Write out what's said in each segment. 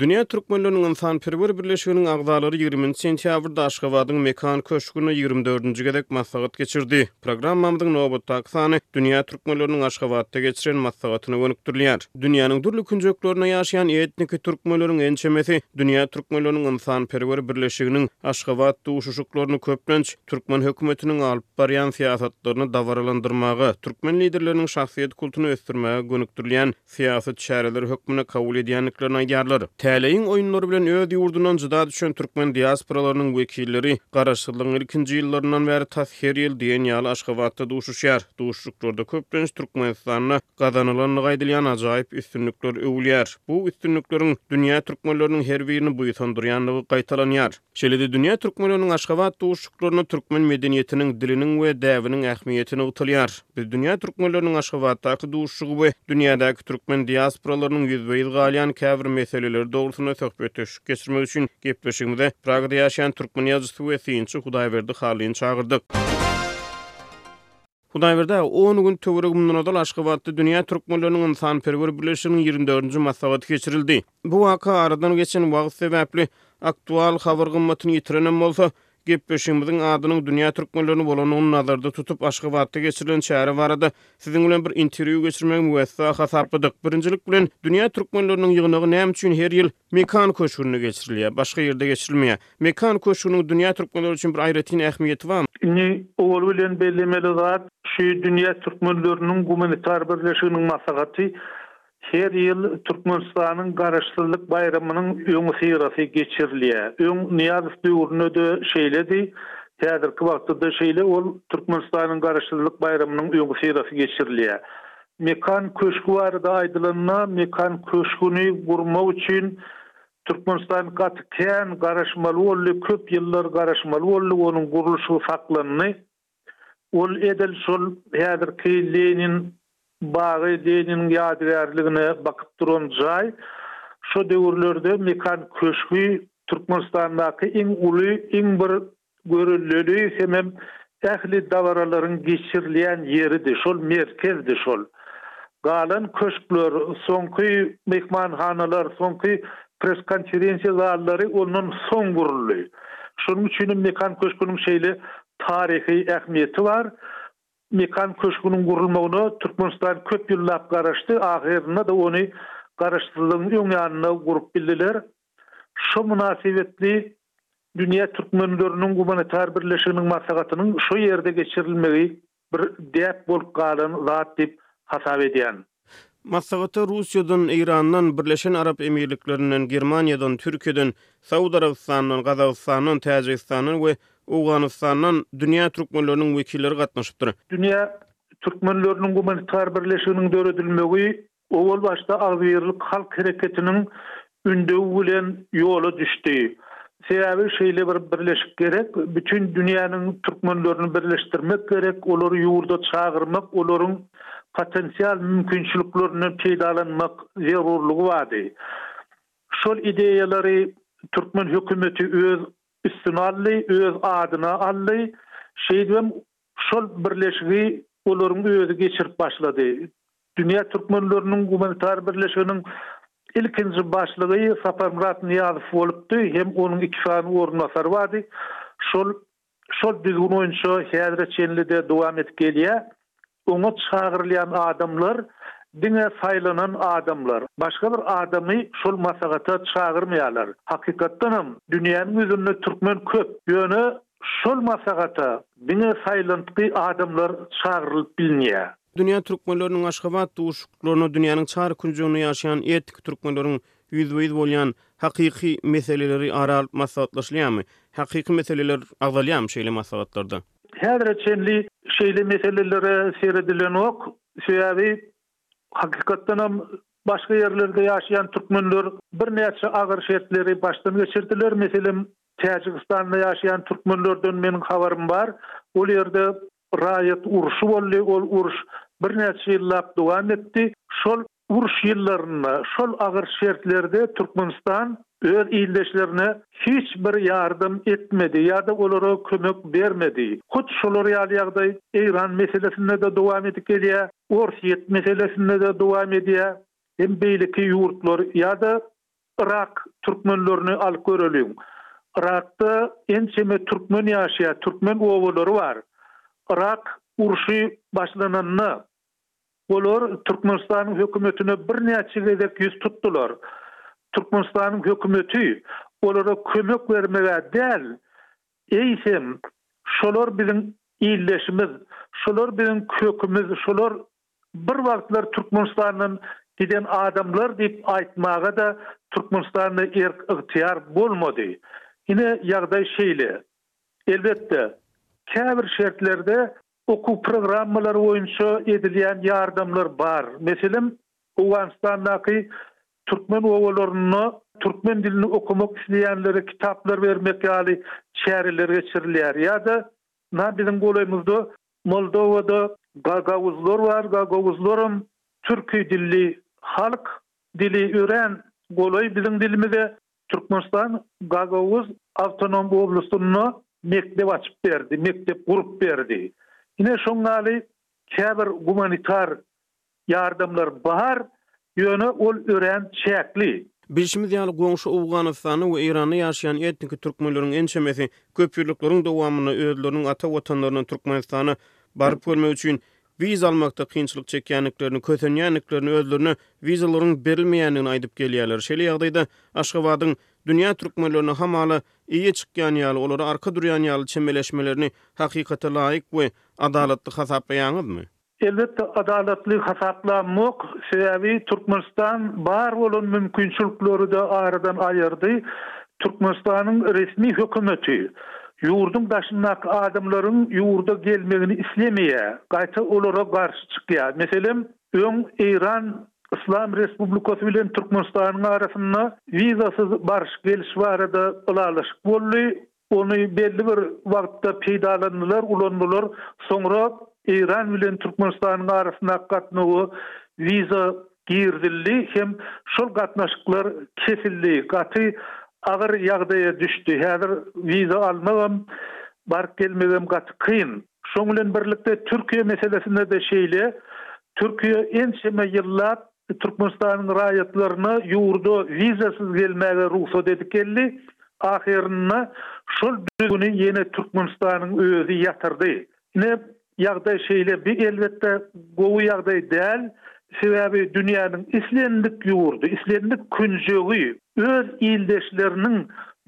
Dünýä türkmenleriniň ynsanperwer birleşiginiň agzalary ýigrimi nji sentýabrda Aşgabadyň Mekan köşgünde ýigrimi dördünji gezek maslahat geçirdi. Programmamyzyň nobatdaky sany dünýä türkmenleriniň Aşgabatda geçiren maslahatyna gönükdirilýär. Dünýäniň dürli künjeklerinde ýaşaýan etniki türkmenleriň ençemesi dünýä türkmenleriniň ynsanperwer birleşiginiň Aşgabat duşuşyklaryny köplenç türkmen hökümetiniň alyp barýan syýasatlaryny dabaralandyrmaga, türkmen liderleriniň şahsyýet kultuny ösdürmäge gönükdirilýän syýasy çäreler hökmünde kabul edýändiklerini aýdýarlar. Täleýiň oýunlary bilen öz ýurdundan jyda düşen türkmen diasporalarynyň wekilleri Garaşsyzlygyň ilkinji ýyllaryndan bäri tas her ýyl diýen ýaly Aşgabatda duşuşýar. Duşuşyklarda köplenç Türkmenistanda gazanylandygy aýdylýan ajaýyp üstünlikler öwülýär. Bu üstünlikleriň dünýä türkmenleriniň her birini buýsandyrýandygy gaýtalanýar. Şeýle-de dünýä türkmenleriniň Aşgabat duşuşyklarynda türkmen medeniýetiniň, diliniň we däbiniň ähmiýeti nygtalýar. Biz dünýä türkmenleriniň Aşgabatdaky duşuşygy we dünýädäki türkmen diasporalarynyň ýüzbe-ýüz galýan käbir meseleleri dogrusynda söhbetdeşlik geçirmek üçin gepleşigimize Pragada ýaşaýan türkmen ýazyjysy we synçy Hudaýberdi Hallyny çagyrdyk. Hudaýberdi aga, on gün töweregi mundan ozal Aşgabatda Dünýä türkmenleriniň ynsanperwer birleşiginiň ýigrimi dördünji maslahaty geçirildi. Bu waka aradan geçen wagt sebäpli aktual habar gymmatyny ýitirenem bolsa, gepleşigimiziň adynyň Dünýä türkmenlerini bolandygyny nazarda tutup, Aşgabatda geçirilen çäre barada siziň bilen bir interwýu geçirmegi müwessa hasapladyk. Birinjilik bilen, Dünýä türkmenleriniň ýygnagy näme üçin her ýyl, Mekan köşgünde geçirilýär. Başga ýerde geçirilmeýär. Mekan köşgüniň dünýä türkmenleri üçin bir aýratyn ähmiýeti barmy? Indi owaly bilen bellemeli zat, şu dünýä türkmenleriniň gumanitar birleşiginiň maslahaty her ýyl Türkmenistanyň Garaşsyzlyk baýramynyň öňüsyrasy geçirilýär. Öň Nyýazow döwründe-de şeýledi, häzirki wagtda-da şeýle, ol Türkmenistanyň Garaşsyzlyk baýramynyň öňüsyrasy geçirilýär. Mekan köşgi barada aýdylanda, Mekan köşgüni gurmak üçin Türkmenistan gaty kän garaşmaly boldy, köp ýyllar garaşmaly boldy, onuň gurluşygy saklandy. Ol edil şol häzirki Lenin bagy, Leniniň ýadygärligine bakyp duran jaý. Şo döwürlerde Mekan köşgi Türkmenistandaky iň uly, iň bir Görelleli hemem ähli dabaralaryň geçirilýän ýeridi, şol merkezdi şol. Galan köşkler, soňky myhmanhanalar, soňky press-konferensiýa zallary ondan soň guruldy. Şonuň üçin hem Mekan köşgüniň şeýle taryhy ähmiýeti bar. Mekan köşgüniň gurulmagyna Türkmenistan köp ýyllap garaşdy, ahyrynda-da ony garaşsyzlygyň öň ýanynda gurup bildiler. Şo mynasybetli Dünýä Türkmenleriniň Gumanitar Birleşiginiň maslahatynyň şo ýerde geçirilmegi bir däp bolup galan zat diýip hasap edýän. Maslahata Russiýadan, Eýrandan, Birleşen Arap Emirliklerinden, Germaniýadan, Türkiýeden, Saud Arabystanyndan, Gazagystandan, Täjigistandan we Owganystandan Dünýä Türkmenleriniň wekilleri gatnaşypdyr. Dünýä Türkmenleriniň Gumanitar Birleşiginiň döredilmegi Owal başda agzybirlik halk hereketiniň ündewi bilen ýola düşdi. Sebäbi şeýle bir birleşik gerek, bütin dünýäniň türkmenlerini birleşdirmek gerek, olary ýurda çagyrmak, olaryň potensial mümkinçiliklerinden peýdalanmak zerurlygy bardy. Şol ideýalary türkmen hökümeti öz üstüne aldy, öz adyna aldy. Şeýdibem Şol birleşigi olaryň özi geçirip başlady. Dünýä türkmenleriniň gumanitar birleşiginiň ilkinji başlygy Saparmyrat Nyýazow bolupdy, hem onuň iki sany orunbasary bardy. Şol şol düzgün boýunça häzire çenli-de dowam edip gelýär. Oňa çagyrylýan adamlar diňe saýlanan adamlar. Başga bir adamy şol maslahata çagyrmaýarlar. Hakykatdanam, dünýäniň ýüzünde türkmen köp. Ýöne Şol maslahata diňe saýlantgy adamlar çagyrylyp bilinýär. Dünýä türkmenleriniň Aşgabat duşuşyklaryna dünýäniň çar künjeginde ýaşaýan etnik türkmenleriň ýüzbe-ýüz bolýan hakyky meseleleri ara alyp maslahatlaşylýarmy? Hakyky meseleler agzalýarmy şeýle maslahatlarda? Häzire çenli şeýle meselelere seredilenok. Sebäbi hakykatdan hem başga ýerlerde ýaşaýan türkmenler birnäçe agyr şertleri başdan geçirdiler. Meselem, Täjigistanda ýaşaýan türkmenlerden meniň habarym bar. Ol ýerde raýat urşy boldy. Ol uruş birnäçe ýyllap dowam etdi. Şol uruş ýyllarynda, şol agyr şertlerde Türkmenistan öz ildeşlerine hiç bir ýardam etmedi ýa-da olara kömek bermedi. Hut şolar ýaly ýagdaý Eýran meselesinde-de dowam edip gelýär, Orsýet meselesinde-de dowam edýär hem beýleki ýurtlar ýa-da Yrak türkmenlerini alyp göreliň. Yrakda ençeme türkmen ýaşaýar, türkmen obalary bar. Yrak urşy başlananda olar Türkmenistanyň hökümetine birnäçe gezek ýüz tutdular. Türkmenistanyň hökümeti olara kömek bermeg-ä däl, eýsem, şolar biziň ildeşimiz, şolar biziň kökümiz, şolar Bir wagtlar Türkmenistandan giden adamlar diýip aýtmaga-da Türkmenistanda erk-ygtyýar bolmady. Ine, ýagdaý şeýle. Elbetde, käbir şertlerde okuw programmalary boýunça edilýän ýardamlar bar. Meselem, Owganystandaky türkmen obalarynda türkmen dilini okamak isleýänlere kitaplar bermek ýaly çäreler geçirilýär. Ýa-da, ynha, biziň golaýymyzda Moldowada gagawuzlar bar, gagawuzlaram türki dilli halk, dili örän golaý biziň dilimize. Türkmenistan Gagawuz awtonom oblastynda mekdep açyp berdi, mekdep gurup berdi. Ine şoň ýaly käbir gumanitar Ýardamlar bar, ýöne ol örän çäkli. Bilşimiz ýaly, goňşy Owganystanda we Eýranda ýaşaýan etniki türkmenleriň ençemesi köpýyllyklaryň dowamynda özleriniň ata watanlaryndan Türkmenistana baryp görmek üçin wiza almakda kynçylyk çekýändiklerini, kösenýändiklerini, özlerine wizalaryň berilmeýändigini aýdyp gelýärler. Şeýle ýagdaýda Aşgabadyň dünýä türkmenlerine hamala eýe çykýan ýaly, olara arka durýan ýaly çemeleşmelerini hakykata laýyk we adalatly hasaplaýaňyzmy? Elbetde adalatly hasaplanmok, sebäbi Türkmenistan bar bolan mümkinçilikleri-de aradan aýyrdy, Türkmenistanyň resmi hökümeti ýurduň daşyndaky adamlaryň ýurda gelmegini islemeýär, gaýta olara garşy çykýar. Meselem, öň Eýran Yslam Respublikasy bilen Türkmenistanyň arasynda wizasyz baryş-geliş barada ylalaşyk boldy, Ony belli bir wagtda peýdalandylar, ulandylar. Soňra Eýran bilen Türkmenistanyň arasyndaky gatnawa wiza girizildi hem şol gatnaşyklar kesildi. Gaty agyr ýagdaýa düşdi. Häzir wiza almagam, baryp gelmegem gaty kyn. Şoň bilen birlikde Türkiýe meselesinde-de şeýle. Türkiýe ençeme ýyllap Türkmenistanyň raýatlaryna ýurda wizasyz gelmäge rugsat edip geldi. Ahyrynda şol düzgüni ýene Türkmenistanyň özi ýatyrdy. Ine, ýagdaý şeýle. Bu, elbetde, gowy ýagdaý däl. Sebäbi dünýäniň islendik ýurdy, islendik künjegi öz ildeşleriniň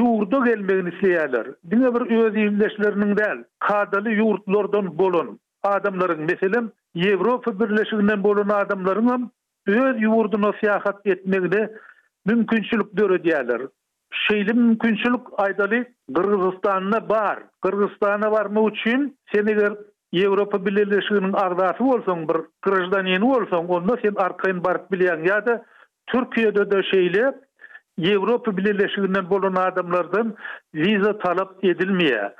ýurda gelmegini isleýärler. Diňe bir öz ildeşleriniň däl, kadaly ýurtlardan bolan Adamlaryň, meselem, Ýewropa Birleşiginden bolan adamlaryňam öz ýurduna syýahat etmegine mümkinçilik döredýärler. Şeýle mümkinçilik, aýdaly, Gyrgyzystanda bar. Gyrgyzystana barmak üçin, sen eger Ýewropa Bileleşiginiň agzasy bolsaň, bir graždanini bolsaň, onda sen arkaýyn baryp bilýäň ýa-da Türkiýede-de şeýle, Ýewropa Bileleşiginden bolan adamlardan wiza talap edilmeýär.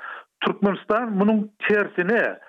Türkmenistan munuň tersine,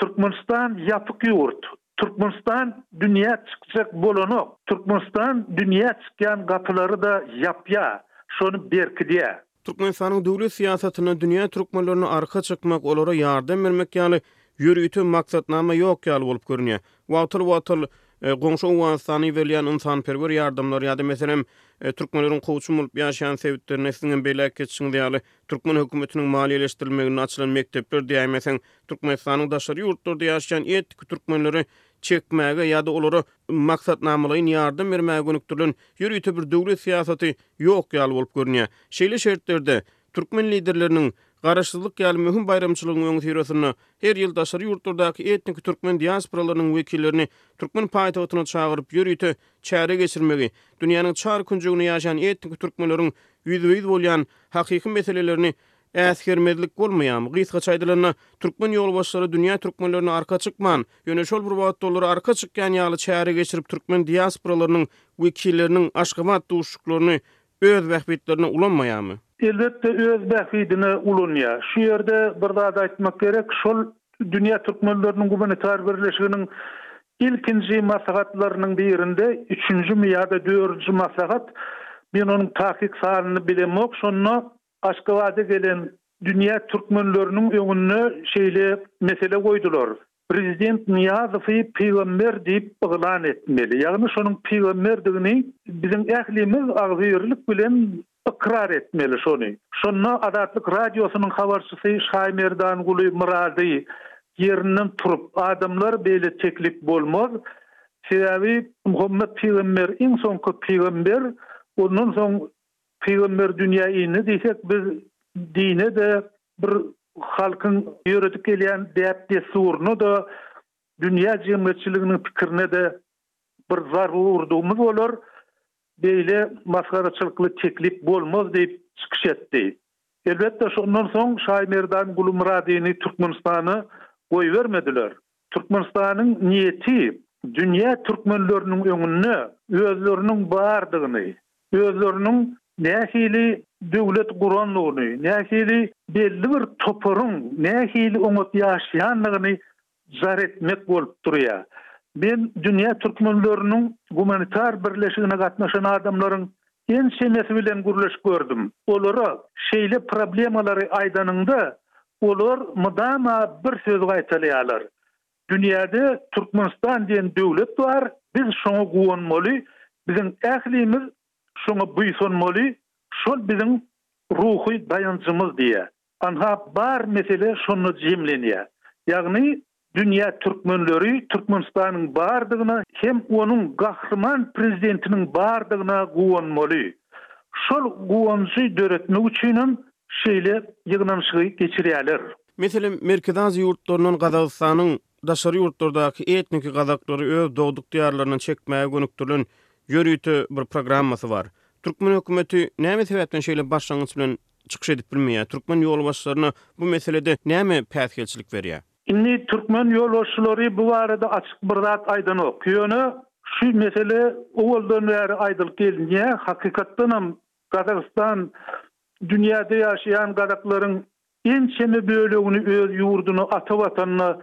Türkmenistan ýapyk ýurt, Türkmenistan dünýä çykjak bolanok, Türkmenistan dünýä çykýan gapylary-da ýapýar, şony berkidýär. Türkmenistanyň döwlet syýasatynda dünýä türkmenlerine arka çykmak, olara ýardam bermek ýaly ýörite maksatnama ýok ýaly bolup görünýär. Wagtal-wagtal goňşy Owganystana iberilýän ynsanperwer ýardamlary ýa-da, meselem, türkmenleriň kowçum bolup ýaşaýan sebitlerinde siziňem beýläk geçişiňiz ýaly türkmen hökümetiniň maliýeleşdirilmeginde açylan mekdepler diýäýmeseň Türkmenistanyň daşary ýurtlarda ýaşaýan etniki türkmenleri çekmäge ýa-da olara maksatnamalaýyn ýardam bermäge gönükdirilen ýörite bir döwlet syýasaty ýok ýaly bolup görünýär. Şeýle şertlerde, türkmen liderleriniň Garaşsyzlyk ýaly möhüm baýramçylygyň öňüsyrasynda her ýyl daşary ýurtlardaky etniki türkmen diasporalarynyň wekillerini türkmen paýtagtyna çagyryp ýörite çäre geçirmegi, dünýäniň çar künjeginde ýaşaýan etniki türkmenleriň ýüzbe-ýüz bolýan hakyky meselelerini Äsgermezlik bolmaýarmy? Gysgaça aýdylanda, türkmen ýolbaşçylary dünýä türkmenlerine arka çykman, ýöne şol bir wagtda olara arka çykýan ýaly çäre geçirip türkmen diasporalarynyň wekilleriniň Aşgabat duşuşyklaryny öz bähbitlerine ulanmaýarmy? Elbetde öz bähbidine ulanýar. Şu ýerde bir zady aýtmak gerek, şol dünýä türkmenleriniň gumanitar birleşiginiň ilkinji maslahatlarynyň birinde, üçünjimi ýa-da dördünji maslahat, men onuň takyk sanyny bilemok, şonda Aşgabada gelen dünýä türkmenleriniň öňünde şeýle mesele goýdular, Prezident Nyýazowy pygamber diýip yglan etmeli, ýagny şonuň pygamberdigini biziň ählimiz agzybirlik bilen ykrar etmeli şony. Şonda Azatlyk Radiosynyň habarçysy Şaýmerdanguly Myrady ýerinden turup, Adamlar beýle teklip bolmaz, sebäbi Muhammet pygamber iň soňky pygamber, ondan soň Pygamber dünýä indi diýsek biz dine-de bir halkyň ýöredip gelýän däp-dessuryna-da dünýä jemgyýetçiliginiň pikirine-de bir zarurdygymy bolar, beýle masgaraçylykly teklip bolmaz diýip çykyş etdi. Elbetde şondan soň Şaýmerdan Gulumyradyny Türkmenistana goýbermediler. Türkmenistanyň niýeti dünýä türkmenleriniň öňünde özleriniň bardygyny, özleriniň nähili döwlet gurandygyny, nähili belli bir toparyň nähili oňat ýaşaýandygyny jar etmek bolup durýar. Men dünýä türkmenleriniň gumanitar birleşigine gatnaşan adamlaryň Ençemesi bilen gürleşip gördüm. Olara şeýle problemalary aýdanyňda, olar mydama bir sözi gaýtalaýarlar, Dünýäde Türkmenistan diýen döwlet bar, biz şoňa guwanmaly, biziň ählimiz şoňa buýsanmaly, şol biziň ruhy daýanjymyz diýýär. Ynha, bar mesele şonda jemlenýär. Ýagny, dünýä türkmenleri Türkmenistanyň bardygyna hem onuň Gahryman Prezidentiniň bardygyna guwanmaly. Şol guwanjy döretmek üçinem şeýle ýygnanyşygy geçirýärler. Meselem, Merkezi Aziýa ýurtlaryndan Gazagystanyň daşary ýurtlardaky etniki gazaklary öz dogduk diýarlaryna çekmäge gönükdirilen ýörite bir programmasy bar. Türkmen hökümeti näme sebäpden şeýle başlangyç bilen çykyş edip bilmeýär. Türkmen ýolbaşçylaryna bu meselede näme päsgelçilik berýär? Indi türkmen ýolbaşçylary bu barada açyk bir zat aýdanok. Ýöne şu mesele owaldan bäri aýdylyp gelinýär. Hakykatdanam Gazagystan dünýäde ýaşaýan gazaklaryň ençeme bölegini öz ýurduna ata watanyna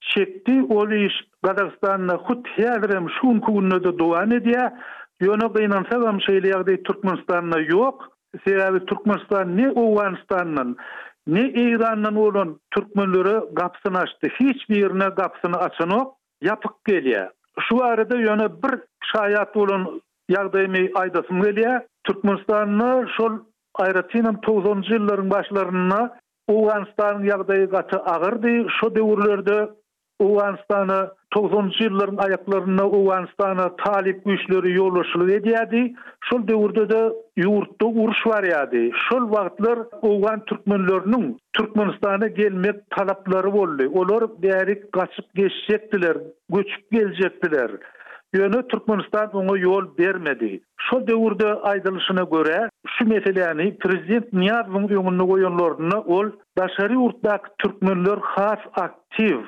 çekdi. Ol iş Gazagystanda hut häzirem şu günki günde-de dowam edýär. Ýöne gynansagam şeýle ýagdaý Türkmenistanda ýok. Sebäbi Türkmenistan ne Owganystandan, ne Eýrandan bolan türkmenlere gapysyny açdy, hiç birine gapysyny açanok, ýapyk gelýär. Şu barada ýöne bir şaýat bolan ýagdaýymy aýdasym gelýär. Türkmenistanda şol aýratynam togsanjy ýyllaryň başlarynda Owganystanyň ýagdaýy gaty agyrdy, şo döwürlerde Owganystana togsanynjy ýyllaryň aýaklarynda Owganystana talyp güýçleri ýolbaşçylyk edýärdi, şol döwürde-de ýurtda uruş barýardy. Şol wagtlar owgan türkmenleriniň Türkmenistana gelmek talaplary boldy, olar bäri gaçyp geçjekdiler, göçüp geljekdiler, ýöne Türkmenistan oňa ýol bermedi. Şol döwürde aýdylyşyna görä, şu meseläni prezident Nyýazowyň öňünde goýanlarynda ol, Daşary ýurtdaky türkmenler has aktiw.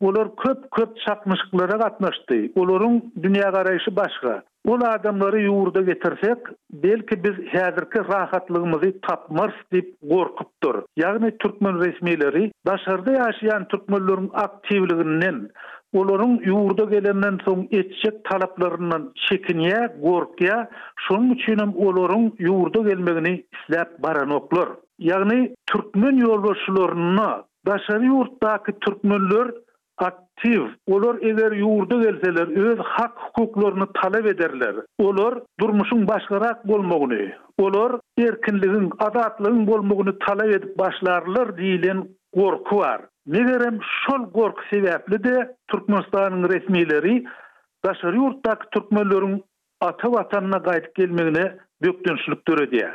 Olar köp-köp çaknyşyklara gatnaşdy. Olaryň dünýägaraýşy başga. Ol adamlary ýurda getirsek, belki biz häzirki rahatlygymyzy tapmarys diýip gorkupdyr. Ýagny türkmen resmileri daşarda ýaşaýan türkmenleriň aktiwliginden, Olaryň ýurda gelenden soň etjek talaplaryndan çekinýä, gorkýa, şonuň üçinem olaryň ýurda gelmegini isläp baranoklar. Ýagny türkmen ýolbaşçylaryna daşary ýurtdaky türkmenler aktiw, olar eger ýurda gelseler öz hak hukuklaryny talap ederler, olar durmuşyň başgarak bolmagyny, olar erkinligiň, azatlygyň bolmagyny talap edip başlarlar diýlen gorky bar. Megerem, şol gorky sebäpli-de Türkmenistanyň resmileri daşary ýurtdaky türkmenleriň ata Watanyna gaýdyp gelmegine bökdençlik döredýär.